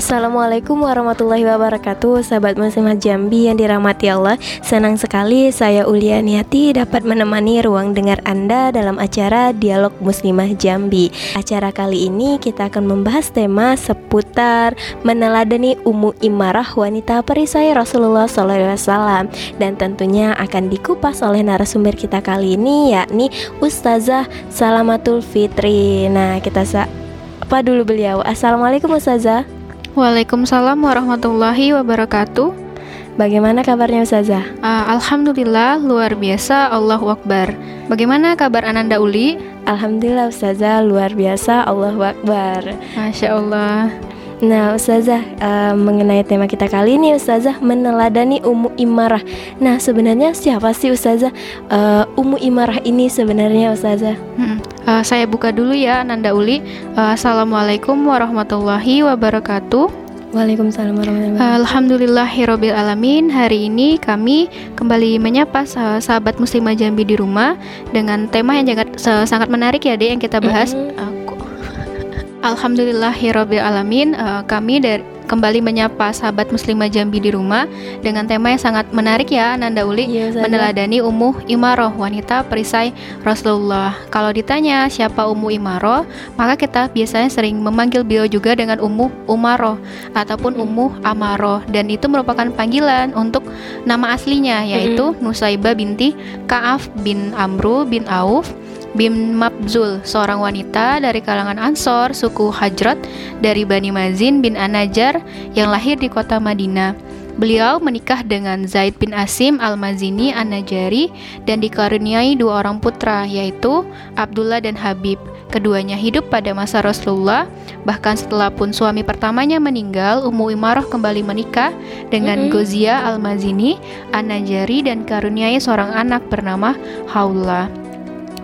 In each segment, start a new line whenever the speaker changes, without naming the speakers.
Assalamualaikum warahmatullahi wabarakatuh Sahabat muslimah Jambi yang dirahmati Allah. Senang sekali saya Ulianiati dapat menemani ruang dengar Anda dalam acara Dialog Muslimah Jambi. Acara kali ini kita akan membahas tema seputar meneladani umu imarah wanita perisai Rasulullah SAW Dan tentunya akan dikupas oleh narasumber kita kali ini yakni Ustazah Salamatul Fitri. Nah kita apa dulu beliau? Assalamualaikum Ustazah
Waalaikumsalam warahmatullahi wabarakatuh.
Bagaimana kabarnya Ustazah?
Uh, Alhamdulillah luar biasa Allahu Akbar. Bagaimana kabar Ananda Uli?
Alhamdulillah Ustazah luar biasa Allahu Akbar.
Masya Allah.
Nah, Ustazah, uh, mengenai tema kita kali ini, Ustazah meneladani Ummu Imarah. Nah, sebenarnya siapa sih Ustazah uh, Ummu Imarah ini sebenarnya Ustazah?
Hmm. Uh, saya buka dulu ya, Nanda Uli. Uh, Assalamualaikum warahmatullahi wabarakatuh.
Waalaikumsalam warahmatullahi
wabarakatuh. Alhamdulillahirabbil alamin. Hari ini kami kembali menyapa sahabat muslimah Jambi di rumah dengan tema yang sangat sangat menarik ya, Dek, yang kita bahas. Mm -hmm. Alhamdulillahirobbilalamin uh, kami dari kembali menyapa sahabat muslimah Jambi di rumah dengan tema yang sangat menarik ya Nanda Uli ya, meneladani Ummu Imaroh wanita perisai Rasulullah. Kalau ditanya siapa Ummu Imaroh, maka kita biasanya sering memanggil beliau juga dengan Ummu Umaroh ataupun Ummu Amaroh dan itu merupakan panggilan untuk nama aslinya yaitu Nusaibah binti Kaaf bin Amru bin Auf bin Mabzul, seorang wanita dari kalangan Ansor, suku Hajrat dari Bani Mazin bin Anajar yang lahir di kota Madinah. Beliau menikah dengan Zaid bin Asim al-Mazini an-Najari dan dikaruniai dua orang putra yaitu Abdullah dan Habib. Keduanya hidup pada masa Rasulullah, bahkan setelah pun suami pertamanya meninggal, Ummu Imarah kembali menikah dengan mm -hmm. Gozia al-Mazini an-Najari dan karuniai seorang anak bernama Haula.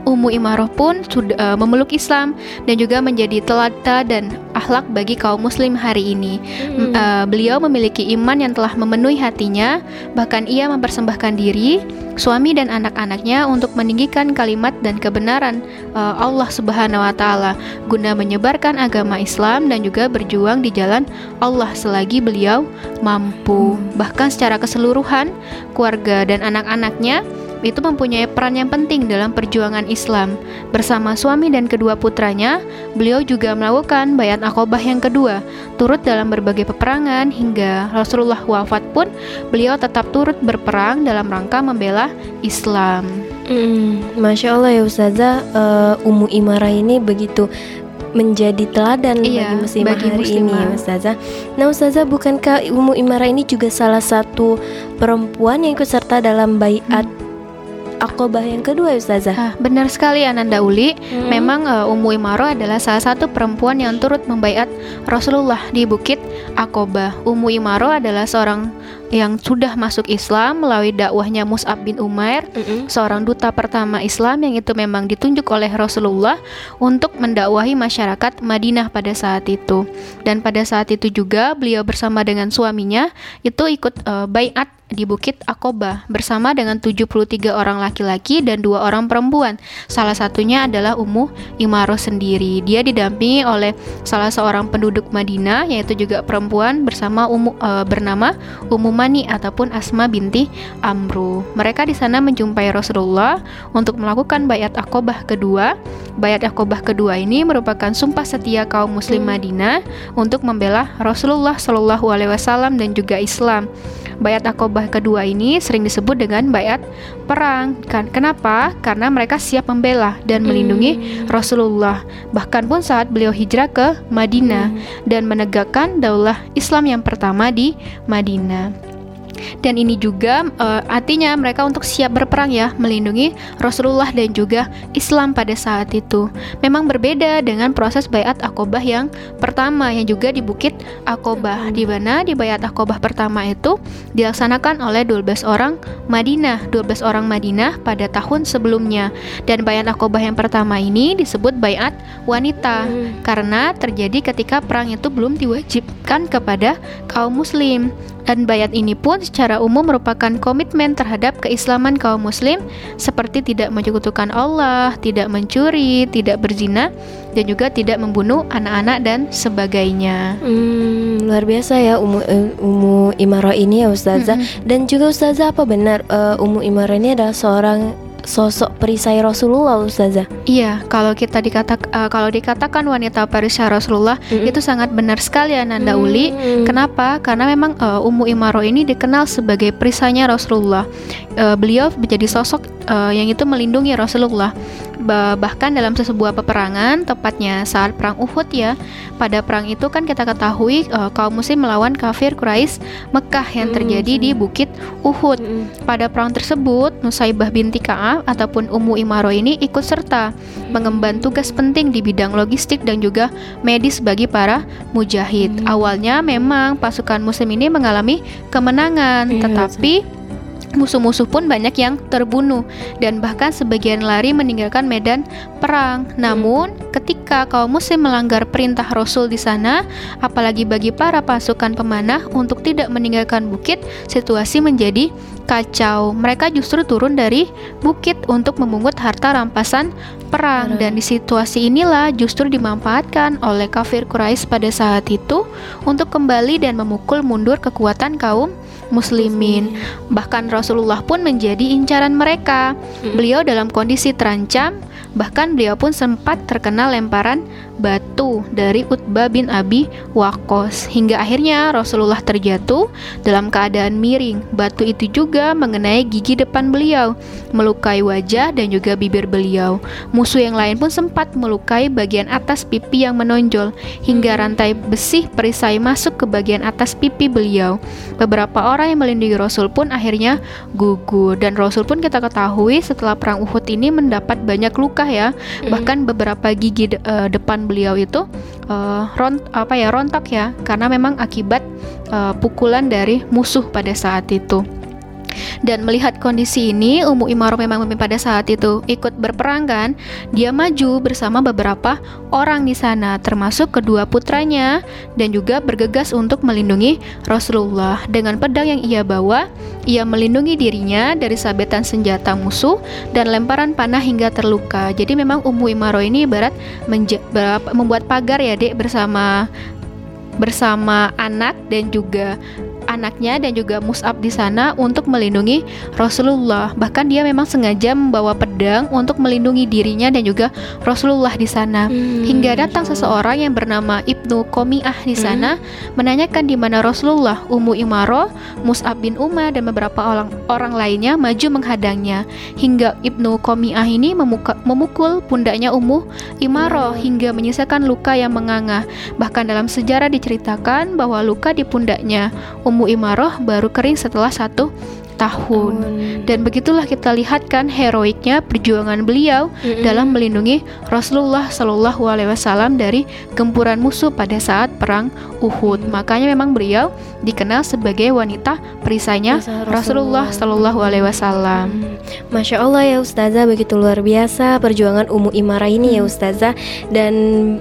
Ummu Imaroh pun sudah uh, memeluk Islam dan juga menjadi telata dan akhlak bagi kaum muslim hari ini. Hmm. Uh, beliau memiliki iman yang telah memenuhi hatinya, bahkan ia mempersembahkan diri, suami dan anak-anaknya untuk meninggikan kalimat dan kebenaran uh, Allah Subhanahu wa taala guna menyebarkan agama Islam dan juga berjuang di jalan Allah selagi beliau mampu. Hmm. Bahkan secara keseluruhan keluarga dan anak-anaknya itu mempunyai peran yang penting dalam perjuangan Islam. Bersama suami dan kedua putranya, beliau juga melakukan bayat akobah yang kedua, turut dalam berbagai peperangan hingga Rasulullah wafat pun beliau tetap turut berperang dalam rangka membela Islam.
Hmm, Masya Allah ya Ustazah, uh, Ummu Imarah ini begitu menjadi teladan iya, bagi muslimah bagi hari muslimah. ini ya Ustazah. Nah Ustazah bukankah Ummu Imarah ini juga salah satu perempuan yang ikut serta dalam bayat hmm akobah yang kedua Ustazah. Ah,
Benar sekali Ananda Uli. Hmm. Memang uh, Ummu Imaroh adalah salah satu perempuan yang turut membaiat Rasulullah di Bukit Akobah Ummu Imaroh adalah seorang yang sudah masuk Islam melalui dakwahnya Mus'ab bin Umair, mm-hmm. seorang duta pertama Islam yang itu memang ditunjuk oleh Rasulullah untuk mendakwahi masyarakat Madinah pada saat itu. Dan pada saat itu juga beliau bersama dengan suaminya itu ikut uh, baiat di Bukit Akoba bersama dengan 73 orang laki-laki dan dua orang perempuan. Salah satunya adalah Ummu Imaroh sendiri. Dia didampingi oleh salah seorang penduduk Madinah yaitu juga perempuan bersama Ummu uh, bernama Ummu Mani ataupun Asma binti Amru. Mereka di sana menjumpai Rasulullah untuk melakukan bayat akobah kedua. Bayat akobah kedua ini merupakan sumpah setia kaum muslim. Madinah untuk membela Rasulullah Shallallahu alaihi wasallam dan juga Islam. Bayat akobah kedua ini sering disebut dengan bayat perang. Kan kenapa? Karena mereka siap membela dan melindungi hmm. Rasulullah. Bahkan pun saat beliau hijrah ke Madinah hmm. dan menegakkan daulah Islam yang pertama di Madinah dan ini juga uh, artinya mereka untuk siap berperang ya melindungi Rasulullah dan juga Islam pada saat itu. Memang berbeda dengan proses bayat akobah yang pertama yang juga di Bukit Akobah di mana di bayat akobah pertama itu dilaksanakan oleh 12 orang Madinah, 12 orang Madinah pada tahun sebelumnya. Dan bayat akobah yang pertama ini disebut bayat wanita hmm. karena terjadi ketika perang itu belum diwajibkan kepada kaum muslim. Dan bayat ini pun secara umum merupakan komitmen terhadap keislaman kaum muslim seperti tidak menyekutukan Allah, tidak mencuri, tidak berzina dan juga tidak membunuh anak-anak dan sebagainya.
Hmm, luar biasa ya Umu uh, Umu Imaro ini ya Ustazah. -hmm. Dan juga Ustazah apa benar uh, Umu Imaro ini adalah seorang sosok perisai Rasulullah Ustazah.
Iya, kalau kita dikatak uh, kalau dikatakan wanita perisai Rasulullah mm -hmm. itu sangat benar sekali Ananda mm -hmm. Uli. Kenapa? Karena memang uh, Ummu Imaro ini dikenal sebagai perisainya Rasulullah. Uh, beliau menjadi sosok uh, yang itu melindungi Rasulullah bahkan dalam sebuah peperangan tepatnya saat perang Uhud ya pada perang itu kan kita ketahui uh, kaum muslim melawan kafir Quraisy Mekah yang terjadi di bukit Uhud. Pada perang tersebut Nusaibah binti Ka'ab ataupun Ummu Imaro ini ikut serta mengemban tugas penting di bidang logistik dan juga medis bagi para mujahid. Awalnya memang pasukan muslim ini mengalami kemenangan iya, tetapi Musuh-musuh pun banyak yang terbunuh dan bahkan sebagian lari meninggalkan medan perang. Namun, ketika kaum muslim melanggar perintah Rasul di sana, apalagi bagi para pasukan pemanah untuk tidak meninggalkan bukit, situasi menjadi kacau. Mereka justru turun dari bukit untuk memungut harta rampasan perang dan di situasi inilah justru dimanfaatkan oleh kafir Quraisy pada saat itu untuk kembali dan memukul mundur kekuatan kaum muslimin. Bahkan Rasulullah pun menjadi incaran mereka. Beliau dalam kondisi terancam, bahkan beliau pun sempat terkena lemparan batu dari Utbah bin Abi Waqqas hingga akhirnya Rasulullah terjatuh dalam keadaan miring. Batu itu juga mengenai gigi depan beliau, melukai wajah dan juga bibir beliau. Musuh yang lain pun sempat melukai bagian atas pipi yang menonjol hingga rantai besi perisai masuk ke bagian atas pipi beliau. Beberapa orang yang melindungi Rasul pun akhirnya gugur dan Rasul pun kita ketahui setelah perang Uhud ini mendapat banyak luka ya. Bahkan beberapa gigi de uh, depan beliau itu uh, ront apa ya rontok ya karena memang akibat uh, pukulan dari musuh pada saat itu. Dan melihat kondisi ini, Ummu Imaroh memang pada saat itu ikut berperang kan. Dia maju bersama beberapa orang di sana, termasuk kedua putranya, dan juga bergegas untuk melindungi Rasulullah. Dengan pedang yang ia bawa, ia melindungi dirinya dari sabetan senjata musuh dan lemparan panah hingga terluka. Jadi memang Ummu Imaroh ini ibarat membuat pagar ya dek bersama bersama anak dan juga anaknya dan juga Mus'ab di sana untuk melindungi Rasulullah. Bahkan dia memang sengaja membawa pedang untuk melindungi dirinya dan juga Rasulullah di sana. Hmm, Hingga datang seseorang yang bernama Ibnu Komiah di sana hmm. menanyakan di mana Rasulullah, Ummu Imaro, Mus'ab bin Umar dan beberapa orang orang lainnya maju menghadangnya. Hingga Ibnu Komiah ini memuka, memukul pundaknya Ummu Imaro hmm. hingga menyisakan luka yang menganga. Bahkan dalam sejarah diceritakan bahwa luka di pundaknya Ummu Ummu Imaroh baru kering setelah satu tahun. Dan begitulah kita lihat kan heroiknya perjuangan beliau mm-hmm. dalam melindungi Rasulullah Shallallahu Alaihi Wasallam dari gempuran musuh pada saat perang Uhud. Mm-hmm. Makanya memang beliau dikenal sebagai wanita perisainya Rasulullah Shallallahu Alaihi Wasallam.
Mm-hmm. Masya Allah ya Ustazah begitu luar biasa perjuangan Ummu Imarah ini ya Ustazah dan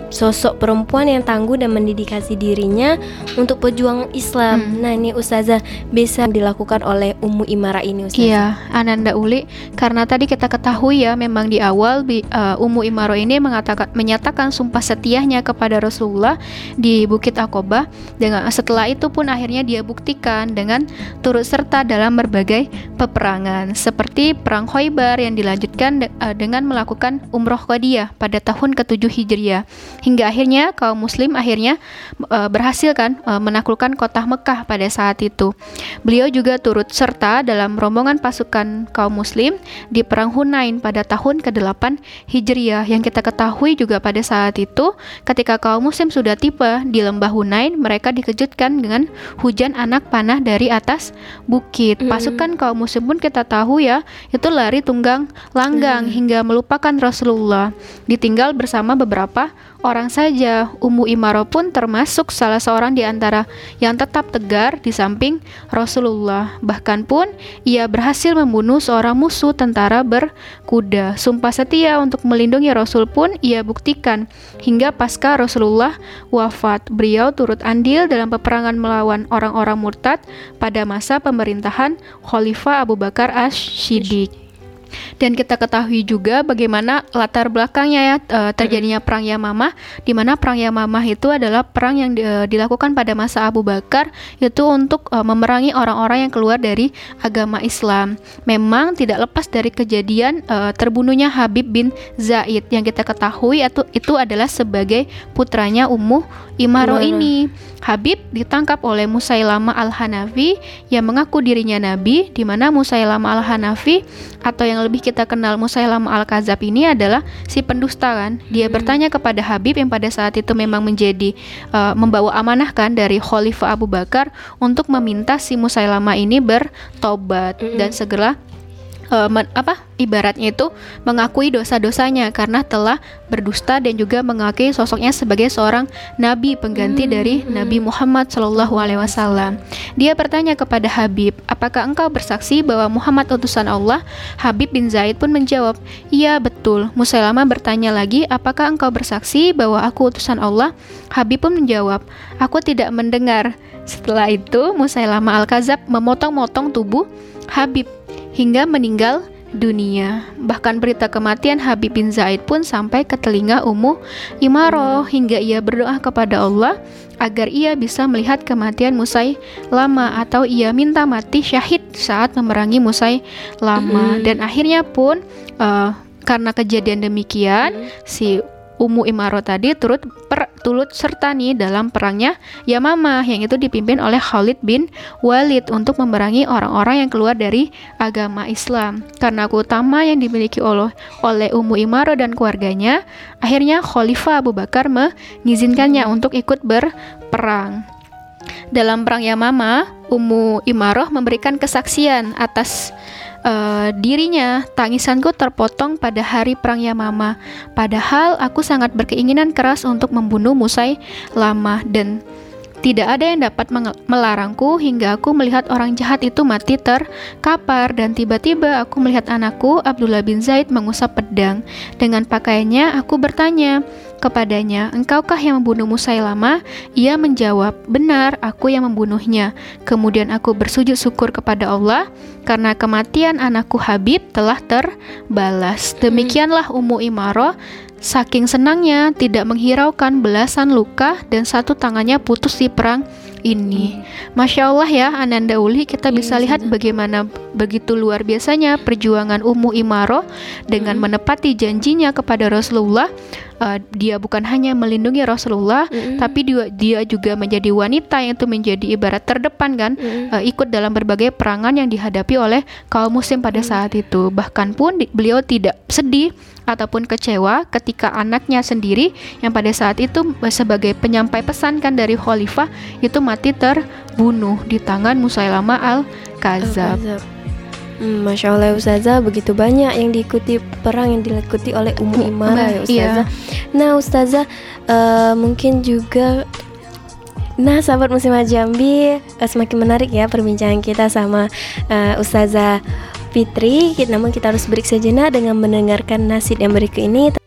sosok perempuan yang tangguh dan mendedikasi dirinya untuk pejuang Islam. Hmm. Nah ini Ustazah bisa dilakukan oleh Ummu Imara ini Ustaz.
Iya, Ananda Uli karena tadi kita ketahui ya memang di awal uh, Ummu Imaro ini mengatakan menyatakan sumpah setiahnya kepada Rasulullah di Bukit Aqobah dengan setelah itu pun akhirnya dia buktikan dengan turut serta dalam berbagai peperangan seperti perang Khaybar yang dilanjutkan de uh, dengan melakukan umroh Qadiyah pada tahun ke-7 Hijriah hingga akhirnya kaum muslim akhirnya uh, berhasil kan uh, menaklukkan kota Mekah pada saat itu. Beliau juga turut serta dalam rombongan pasukan kaum muslim di perang Hunain pada tahun ke-8 Hijriah yang kita ketahui juga pada saat itu ketika kaum muslim sudah tiba di lembah Hunain mereka dikejutkan dengan hujan anak panah dari atas bukit. Mm. Pasukan kaum muslim pun kita tahu ya itu lari tunggang langgang mm. hingga melupakan Rasulullah ditinggal bersama beberapa orang saja. Ummu Imaro pun termasuk salah seorang di antara yang tetap tegar di samping Rasulullah. Bahkan pun pun ia berhasil membunuh seorang musuh tentara berkuda. Sumpah setia untuk melindungi Rasul pun ia buktikan hingga pasca Rasulullah wafat. Beliau turut andil dalam peperangan melawan orang-orang murtad pada masa pemerintahan Khalifah Abu Bakar Ash-Shiddiq. Dan kita ketahui juga bagaimana latar belakangnya ya uh, terjadinya perang Yamamah di mana perang Yamamah itu adalah perang yang uh, dilakukan pada masa Abu Bakar itu untuk uh, memerangi orang-orang yang keluar dari agama Islam. Memang tidak lepas dari kejadian uh, terbunuhnya Habib bin Zaid yang kita ketahui itu itu adalah sebagai putranya Ummu Imaro ini. Habib ditangkap oleh Musailama al-Hanafi yang mengaku dirinya nabi di mana Musailama al-Hanafi atau yang lebih kita kenal Musailama al-Kazab ini adalah si pendusta kan. Dia hmm. bertanya kepada Habib yang pada saat itu memang menjadi uh, membawa amanah kan dari Khalifah Abu Bakar untuk meminta si Musailama ini bertobat hmm. dan segera uh, men, apa ibaratnya itu mengakui dosa-dosanya karena telah berdusta dan juga mengakui sosoknya sebagai seorang nabi pengganti hmm. dari Nabi Muhammad Shallallahu Alaihi Wasallam. Dia bertanya kepada Habib, apakah engkau bersaksi bahwa Muhammad utusan Allah? Habib bin Zaid pun menjawab, iya betul. Musailama bertanya lagi, apakah engkau bersaksi bahwa aku utusan Allah? Habib pun menjawab, aku tidak mendengar. Setelah itu, Musailama al-Kazab memotong-motong tubuh Habib hingga meninggal dunia. Bahkan berita kematian Habib bin Zaid pun sampai ke telinga Ummu Imaroh hingga ia berdoa kepada Allah agar ia bisa melihat kematian Musai lama atau ia minta mati syahid saat memerangi Musai lama dan akhirnya pun uh, karena kejadian demikian si Ummu Imaro tadi turut per, turut serta nih dalam perangnya Yamamah yang itu dipimpin oleh Khalid bin Walid untuk memerangi orang-orang yang keluar dari agama Islam. Karena utama yang dimiliki oleh oleh Ummu Imaro dan keluarganya, akhirnya Khalifah Abu Bakar mengizinkannya untuk ikut berperang. Dalam perang Yamamah, Ummu Imaroh memberikan kesaksian atas uh, dirinya, tangisanku terpotong pada hari perang Yamama. Padahal aku sangat berkeinginan keras untuk membunuh Musai lama dan tidak ada yang dapat melarangku hingga aku melihat orang jahat itu mati terkapar dan tiba-tiba aku melihat anakku Abdullah bin Zaid mengusap pedang. Dengan pakaiannya aku bertanya, kepadanya, "Engkaukah yang membunuh Musailama?" Ia menjawab, "Benar, aku yang membunuhnya." Kemudian aku bersujud syukur kepada Allah karena kematian anakku Habib telah terbalas. Demikianlah Ummu Imaro saking senangnya tidak menghiraukan belasan luka dan satu tangannya putus di perang ini. Masya Allah ya Ananda Uli kita iya, bisa lihat bagaimana begitu luar biasanya perjuangan Ummu Imaro dengan menepati janjinya kepada Rasulullah uh, dia bukan hanya melindungi Rasulullah, mm-hmm. tapi dia, dia juga menjadi wanita yang itu menjadi ibarat terdepan kan, mm-hmm. uh, ikut dalam berbagai perangan yang dihadapi oleh kaum muslim pada mm-hmm. saat itu. Bahkan pun di, beliau tidak sedih ataupun kecewa ketika anaknya sendiri yang pada saat itu sebagai penyampai pesan kan dari khalifah itu mati terbunuh di tangan Musailama al-Kazab. Al
Hmm, Masya Allah Ustazah begitu banyak yang diikuti perang yang diikuti oleh Ummu Imara ya Ustazah. Iya. Nah Ustazah uh, mungkin juga Nah, sahabat muslimah Jambi, uh, semakin menarik ya perbincangan kita sama uh, Ustazah Fitri. Namun kita harus break sejenak dengan mendengarkan nasid yang berikut ini.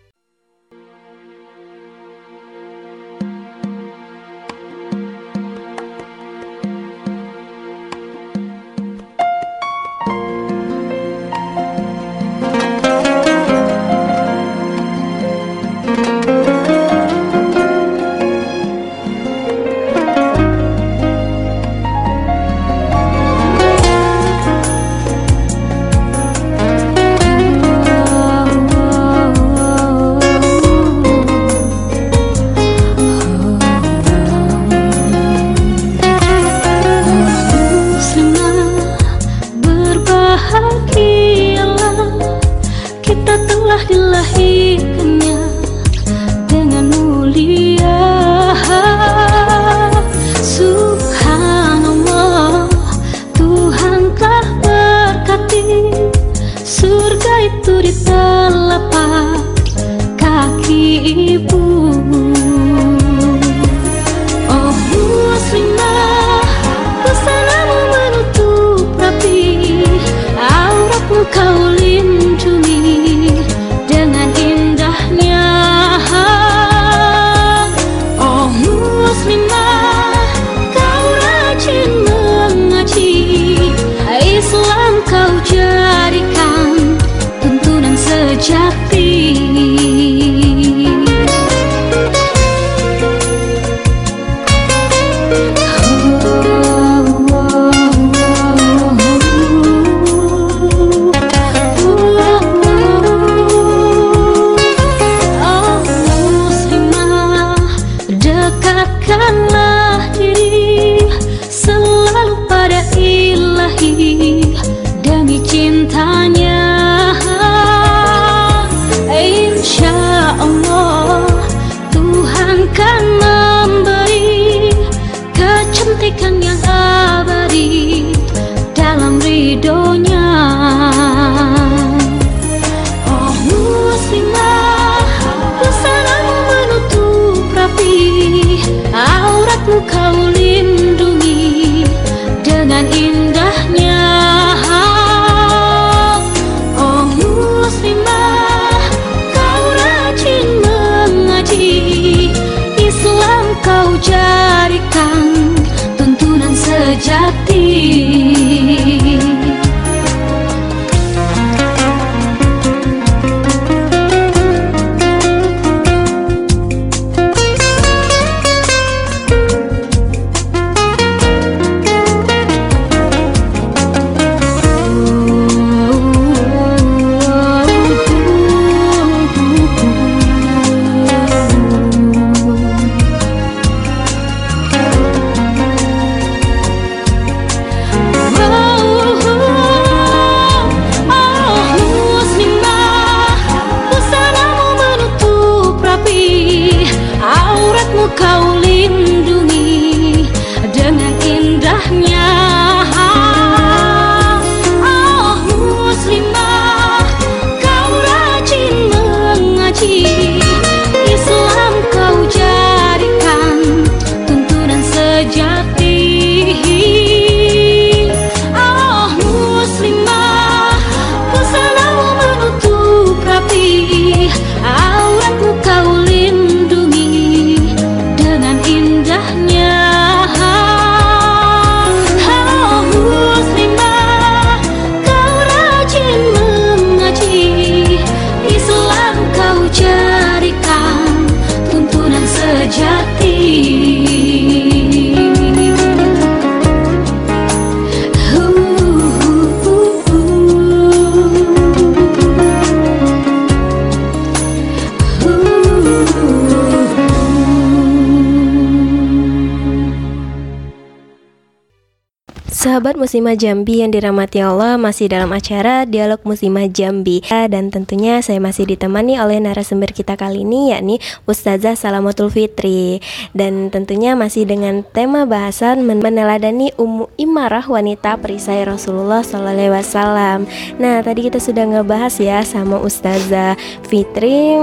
Sahabat Muslimah Jambi yang dirahmati Allah masih dalam acara Dialog Muslimah Jambi dan tentunya saya masih ditemani oleh narasumber kita kali ini yakni Ustazah Salamatul Fitri dan tentunya masih dengan tema bahasan meneladani Ummu Imarah wanita perisai Rasulullah SAW. Nah tadi kita sudah ngebahas ya sama Ustazah Fitri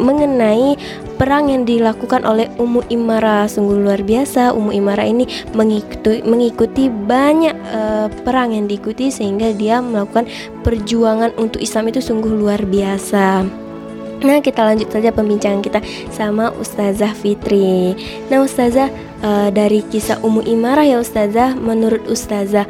mengenai perang yang dilakukan oleh Ummu Imara sungguh luar biasa. Ummu Imara ini mengikuti mengikuti banyak uh, perang yang diikuti sehingga dia melakukan perjuangan untuk Islam itu sungguh luar biasa. Nah, kita lanjut saja pembincangan kita sama Ustazah Fitri. Nah, Ustazah uh, dari kisah Ummu Imarah ya Ustazah, menurut Ustazah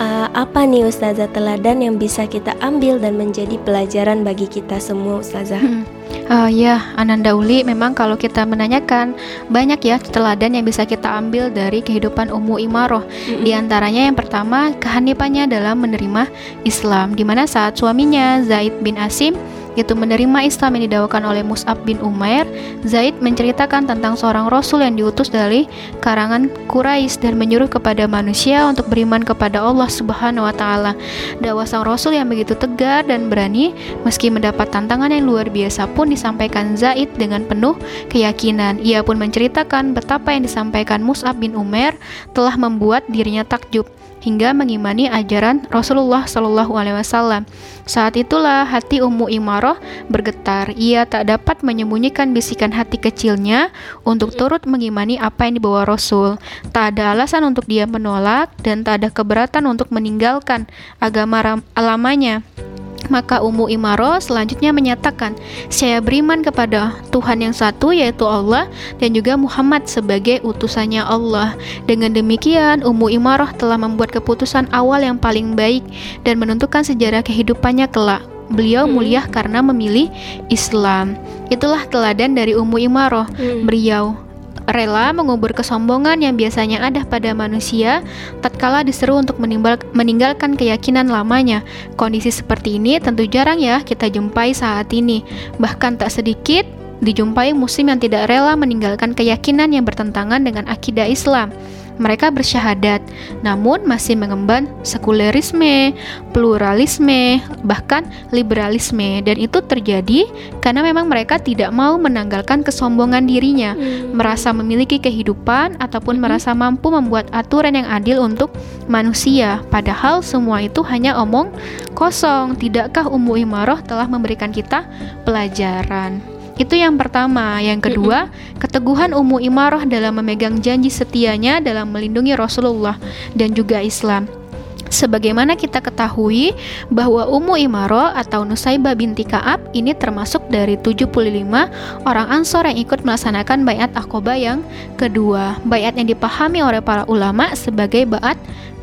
uh, apa nih Ustazah teladan yang bisa kita ambil dan menjadi pelajaran bagi kita semua Ustazah? Hmm.
Uh, ya, Ananda Uli, memang kalau kita menanyakan banyak ya teladan yang bisa kita ambil dari kehidupan Ummu Imaroh. Mm-hmm. Di antaranya yang pertama kehanipannya dalam menerima Islam, di mana saat suaminya Zaid bin Asim itu menerima Islam yang didawakan oleh Mus'ab bin Umair, Zaid menceritakan tentang seorang rasul yang diutus dari karangan Quraisy dan menyuruh kepada manusia untuk beriman kepada Allah Subhanahu wa taala. Dakwah sang rasul yang begitu tegar dan berani meski mendapat tantangan yang luar biasa pun disampaikan Zaid dengan penuh keyakinan. Ia pun menceritakan betapa yang disampaikan Mus'ab bin Umair telah membuat dirinya takjub hingga mengimani ajaran Rasulullah Shallallahu Alaihi Wasallam. Saat itulah hati Ummu Imaroh bergetar. Ia tak dapat menyembunyikan bisikan hati kecilnya untuk turut mengimani apa yang dibawa Rasul. Tak ada alasan untuk dia menolak dan tak ada keberatan untuk meninggalkan agama lamanya. Maka Ummu Imaro selanjutnya menyatakan, saya beriman kepada Tuhan yang satu yaitu Allah dan juga Muhammad sebagai utusannya Allah. Dengan demikian, Ummu Imaroh telah membuat keputusan awal yang paling baik dan menentukan sejarah kehidupannya kelak. Beliau hmm. mulia karena memilih Islam. Itulah teladan dari Ummu Imaroh. Hmm. Beliau rela mengubur kesombongan yang biasanya ada pada manusia tatkala diseru untuk meninggalkan keyakinan lamanya. Kondisi seperti ini tentu jarang ya kita jumpai saat ini. Bahkan tak sedikit dijumpai muslim yang tidak rela meninggalkan keyakinan yang bertentangan dengan akidah Islam. Mereka bersyahadat, namun masih mengemban sekulerisme, pluralisme, bahkan liberalisme dan itu terjadi karena memang mereka tidak mau menanggalkan kesombongan dirinya, hmm. merasa memiliki kehidupan ataupun hmm. merasa mampu membuat aturan yang adil untuk manusia. Padahal semua itu hanya omong kosong. Tidakkah Ummu Imaroh telah memberikan kita pelajaran? Itu yang pertama. Yang kedua, keteguhan Ummu Imarah dalam memegang janji setianya dalam melindungi Rasulullah dan juga Islam. Sebagaimana kita ketahui bahwa Ummu Imarah atau Nusaibah binti Ka'ab ini termasuk dari 75 orang Ansor yang ikut melaksanakan bayat Aqobah yang kedua. Bayat yang dipahami oleh para ulama sebagai bayat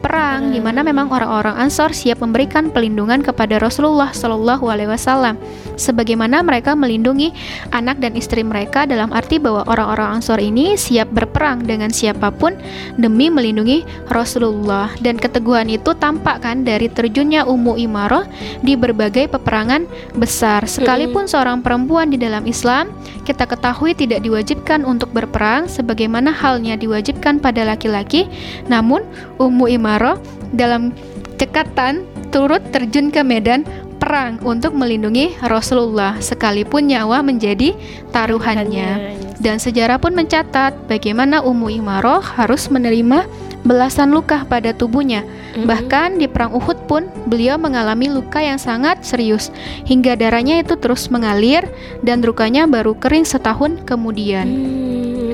perang di mana memang orang-orang Ansor siap memberikan pelindungan kepada Rasulullah Shallallahu alaihi wasallam. Sebagaimana mereka melindungi anak dan istri mereka dalam arti bahwa orang-orang Ansor ini siap berperang dengan siapa pun demi melindungi Rasulullah. Dan keteguhan itu tampak kan dari terjunnya Ummu Imarah di berbagai peperangan besar. Sekalipun seorang perempuan di dalam Islam kita ketahui tidak diwajibkan untuk berperang sebagaimana halnya diwajibkan pada laki-laki. Namun Ummu Imarah Umaro dalam cekatan turut terjun ke medan perang untuk melindungi Rasulullah sekalipun nyawa menjadi taruhannya. Dan sejarah pun mencatat bagaimana Ummu Imaroh harus menerima belasan luka pada tubuhnya. Mm-hmm. Bahkan di perang Uhud pun beliau mengalami luka yang sangat serius hingga darahnya itu terus mengalir dan lukanya baru kering setahun kemudian. Mm.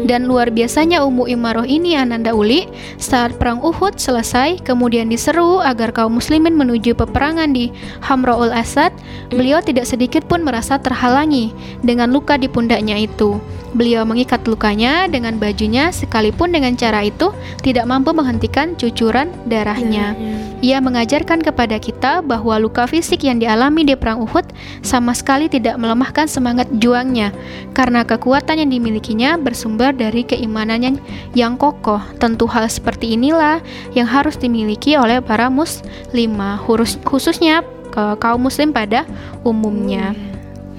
Dan luar biasanya Ummu Imaroh ini Ananda Uli saat perang Uhud selesai kemudian diseru agar kaum muslimin menuju peperangan di Hamraul Asad, beliau tidak sedikit pun merasa terhalangi dengan luka di pundaknya itu. Beliau mengikat lukanya dengan bajunya sekalipun dengan cara itu tidak mampu menghentikan cucuran darahnya. Ya, ya. Ia mengajarkan kepada kita bahwa luka fisik yang dialami di perang Uhud sama sekali tidak melemahkan semangat juangnya karena kekuatan yang dimilikinya bersumber dari keimanannya yang kokoh. Tentu hal seperti inilah yang harus dimiliki oleh para muslimah khususnya kaum muslim pada umumnya. Hmm.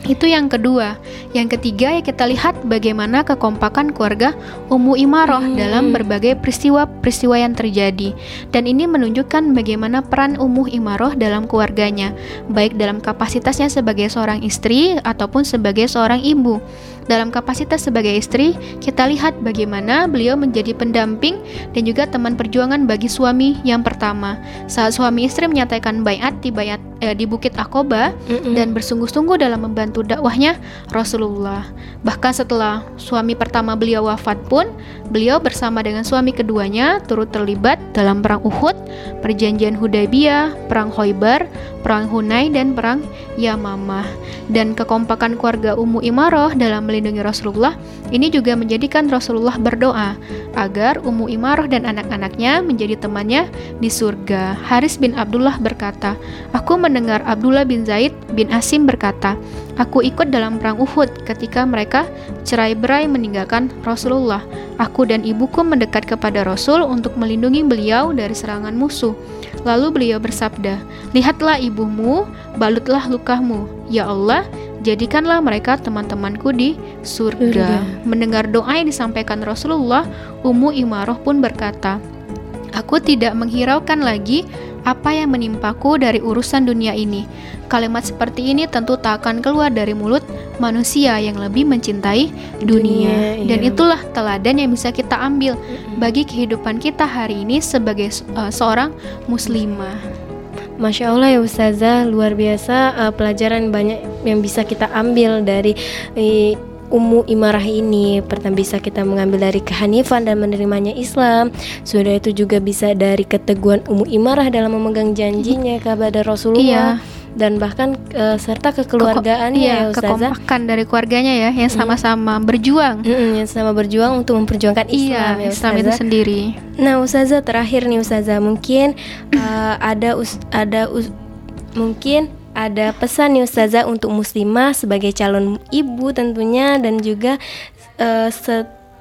Itu yang kedua. Yang ketiga ya kita lihat bagaimana kekompakan keluarga Ummu Imaroh hmm. dalam berbagai peristiwa-peristiwa yang terjadi. Dan ini menunjukkan bagaimana peran Ummu Imaroh dalam keluarganya, baik dalam kapasitasnya sebagai seorang istri ataupun sebagai seorang ibu. Dalam kapasitas sebagai istri, kita lihat bagaimana beliau menjadi pendamping dan juga teman perjuangan bagi suami yang pertama. Saat suami istri menyatakan bayat di bayat eh, di Bukit Akoba mm dan bersungguh-sungguh dalam membantu dakwahnya Rasulullah. Bahkan setelah suami pertama beliau wafat pun, beliau bersama dengan suami keduanya turut terlibat dalam perang Uhud, perjanjian Hudaybiyah, perang Khoibar, perang Hunai dan perang Yamamah. Dan kekompakan keluarga Ummu Imaroh dalam melindungi Rasulullah ini juga menjadikan Rasulullah berdoa agar Ummu Imaroh dan anak-anaknya menjadi temannya di surga. Haris bin Abdullah berkata, "Aku mendengar Abdullah bin Zaid bin Asim berkata, Aku ikut dalam perang Uhud ketika mereka cerai-berai meninggalkan Rasulullah. Aku dan ibuku mendekat kepada Rasul untuk melindungi beliau dari serangan musuh. Lalu beliau bersabda, "Lihatlah ibumu, balutlah lukamu. Ya Allah, jadikanlah mereka teman-temanku di surga." Mendengar doa yang disampaikan Rasulullah, Ummu Imaroh pun berkata, "Aku tidak menghiraukan lagi apa yang menimpaku dari urusan dunia ini. Kalimat seperti ini tentu tak akan keluar dari mulut manusia yang lebih mencintai dunia. dunia Dan iya. itulah teladan yang bisa kita ambil bagi kehidupan kita hari ini sebagai uh, seorang muslimah.
Masya Allah ya Ustazah, luar biasa uh, pelajaran banyak yang bisa kita ambil dari uh, Ummu Imarah ini. Pertama bisa kita mengambil dari kehanifan dan menerimanya Islam. Sudah itu juga bisa dari keteguhan Ummu Imarah dalam memegang janjinya kepada Rasulullah. Iya. Dan bahkan uh, serta kekeluargaannya
Keko, iya, ya Ustazah. kekompakan dari keluarganya ya yang sama-sama hmm. berjuang.
Hmm, yang sama berjuang untuk memperjuangkan Islam
iya, ya Islam itu sendiri.
Nah Ustazah terakhir nih Ustazah. Mungkin uh, ada us ada us mungkin ada pesan nih Ustazah untuk muslimah sebagai calon ibu tentunya dan juga uh,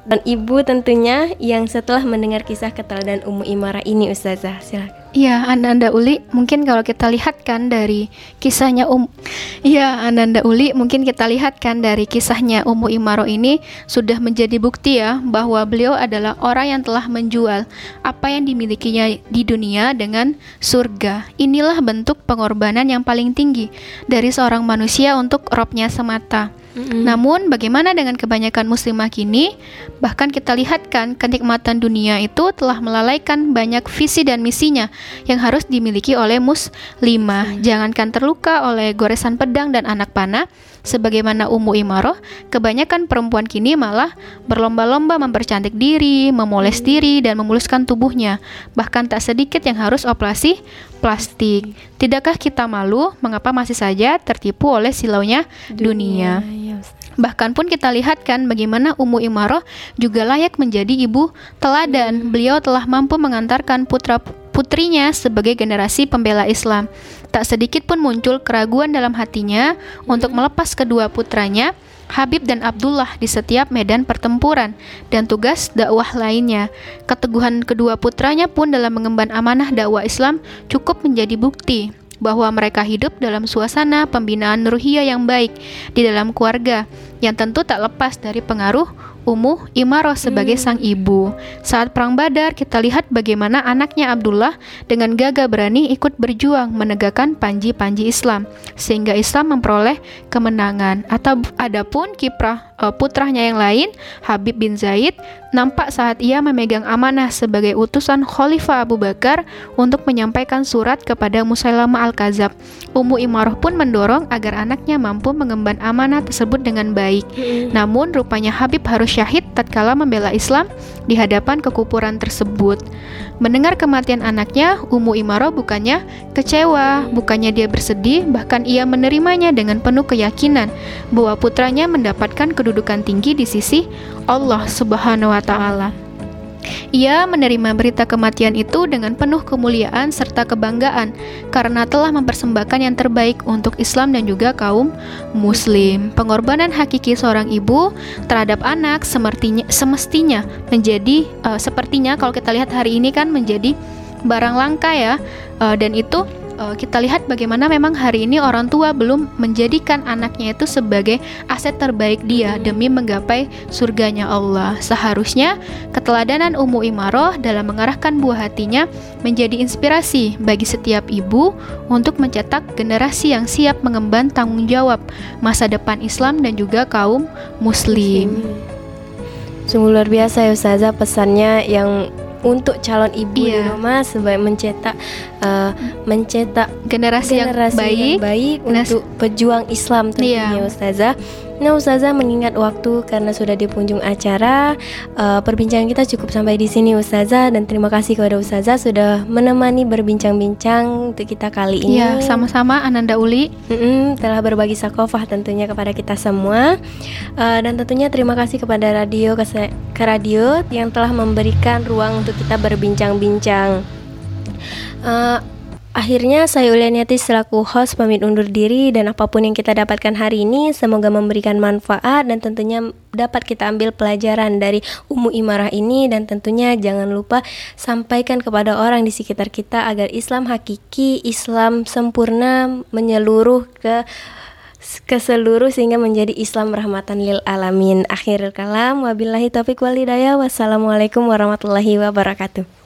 dan ibu tentunya yang setelah mendengar kisah keteladan Ummu Imarah ini Ustazah. Silakan
Iya, Ananda Uli, mungkin kalau kita lihat kan dari kisahnya Um Iya, Ananda Uli, mungkin kita lihat kan dari kisahnya Ummu Imaro ini sudah menjadi bukti ya bahwa beliau adalah orang yang telah menjual apa yang dimilikinya di dunia dengan surga. Inilah bentuk pengorbanan yang paling tinggi dari seorang manusia untuk robnya semata. Mm-hmm. Namun bagaimana dengan kebanyakan muslimah kini? Bahkan kita lihat kan kenikmatan dunia itu telah melalaikan banyak visi dan misinya yang harus dimiliki oleh muslimah. Jangankan terluka oleh goresan pedang dan anak panah, Sebagaimana Ummu Imaroh, kebanyakan perempuan kini malah berlomba-lomba mempercantik diri, memoles diri, dan memuluskan tubuhnya. Bahkan tak sedikit yang harus operasi plastik. Tidakkah kita malu mengapa masih saja tertipu oleh silaunya dunia? dunia. Iya, Bahkan pun kita lihat kan bagaimana Ummu Imaroh juga layak menjadi ibu teladan. Beliau telah mampu mengantarkan putra putrinya sebagai generasi pembela Islam. Tak sedikit pun muncul keraguan dalam hatinya untuk melepas kedua putranya, Habib dan Abdullah di setiap medan pertempuran dan tugas dakwah lainnya. Keteguhan kedua putranya pun dalam mengemban amanah dakwah Islam cukup menjadi bukti bahwa mereka hidup dalam suasana pembinaan ruhiyah yang baik di dalam keluarga yang tentu tak lepas dari pengaruh Ummu Imaroh sebagai hmm. sang ibu. Saat perang Badar, kita lihat bagaimana anaknya Abdullah dengan gagah berani ikut berjuang menegakkan panji-panji Islam sehingga Islam memperoleh kemenangan. Atau adapun kiprah uh, putranya yang lain, Habib bin Zaid, nampak saat ia memegang amanah sebagai utusan Khalifah Abu Bakar untuk menyampaikan surat kepada Musailamah Al-Kazab. Ummu Imaroh pun mendorong agar anaknya mampu mengemban amanah tersebut dengan baik. Hmm. Namun rupanya Habib harus syahid tatkala membela Islam di hadapan kekupuran tersebut. Mendengar kematian anaknya, Ummu Imaro bukannya kecewa, bukannya dia bersedih, bahkan ia menerimanya dengan penuh keyakinan bahwa putranya mendapatkan kedudukan tinggi di sisi Allah Subhanahu wa taala. Ia menerima berita kematian itu dengan penuh kemuliaan serta kebanggaan karena telah mempersembahkan yang terbaik untuk Islam dan juga kaum muslim. Pengorbanan hakiki seorang ibu terhadap anak semestinya, semestinya menjadi uh, sepertinya kalau kita lihat hari ini kan menjadi barang langka ya uh, dan itu uh, kita lihat bagaimana memang hari ini orang tua belum menjadikan anaknya itu sebagai aset terbaik dia demi menggapai surganya Allah. Seharusnya keteladanan Ummu Imaroh dalam mengarahkan buah hatinya menjadi inspirasi bagi setiap ibu untuk mencetak generasi yang siap mengemban tanggung jawab masa depan Islam dan juga kaum muslim.
Sungguh luar biasa ya Ustazah pesannya yang untuk calon ibu iya. di rumah sebagai mencetak uh, mencetak
generasi, generasi yang baik, yang
baik untuk pejuang Islam tentunya iya. Ustazah. Nah Ustazah mengingat waktu karena sudah di punjung acara uh, Perbincangan kita cukup sampai di sini Ustazah. Dan terima kasih kepada Ustazah sudah menemani berbincang-bincang untuk kita kali ini.
Iya sama-sama Ananda Uli.
Mm -mm, Telah berbagi sakofah tentunya kepada kita semua. Uh, Dan tentunya terima kasih kepada radio ke, ke radio Yang telah memberikan ruang untuk kita berbincang-bincang. Uh, Akhirnya saya Ulianiati selaku host pamit undur diri dan apa pun yang kita dapatkan hari ini semoga memberikan manfaat dan tentunya dapat kita ambil pelajaran dari Ummu Imarah ini dan tentunya jangan lupa sampaikan kepada orang di sekitar kita agar Islam hakiki, Islam sempurna menyeluruh ke ke seluruh sehingga menjadi Islam rahmatan lil alamin. Akhir kalam wabillahi taufiq walhidayah. Wassalamualaikum warahmatullahi wabarakatuh.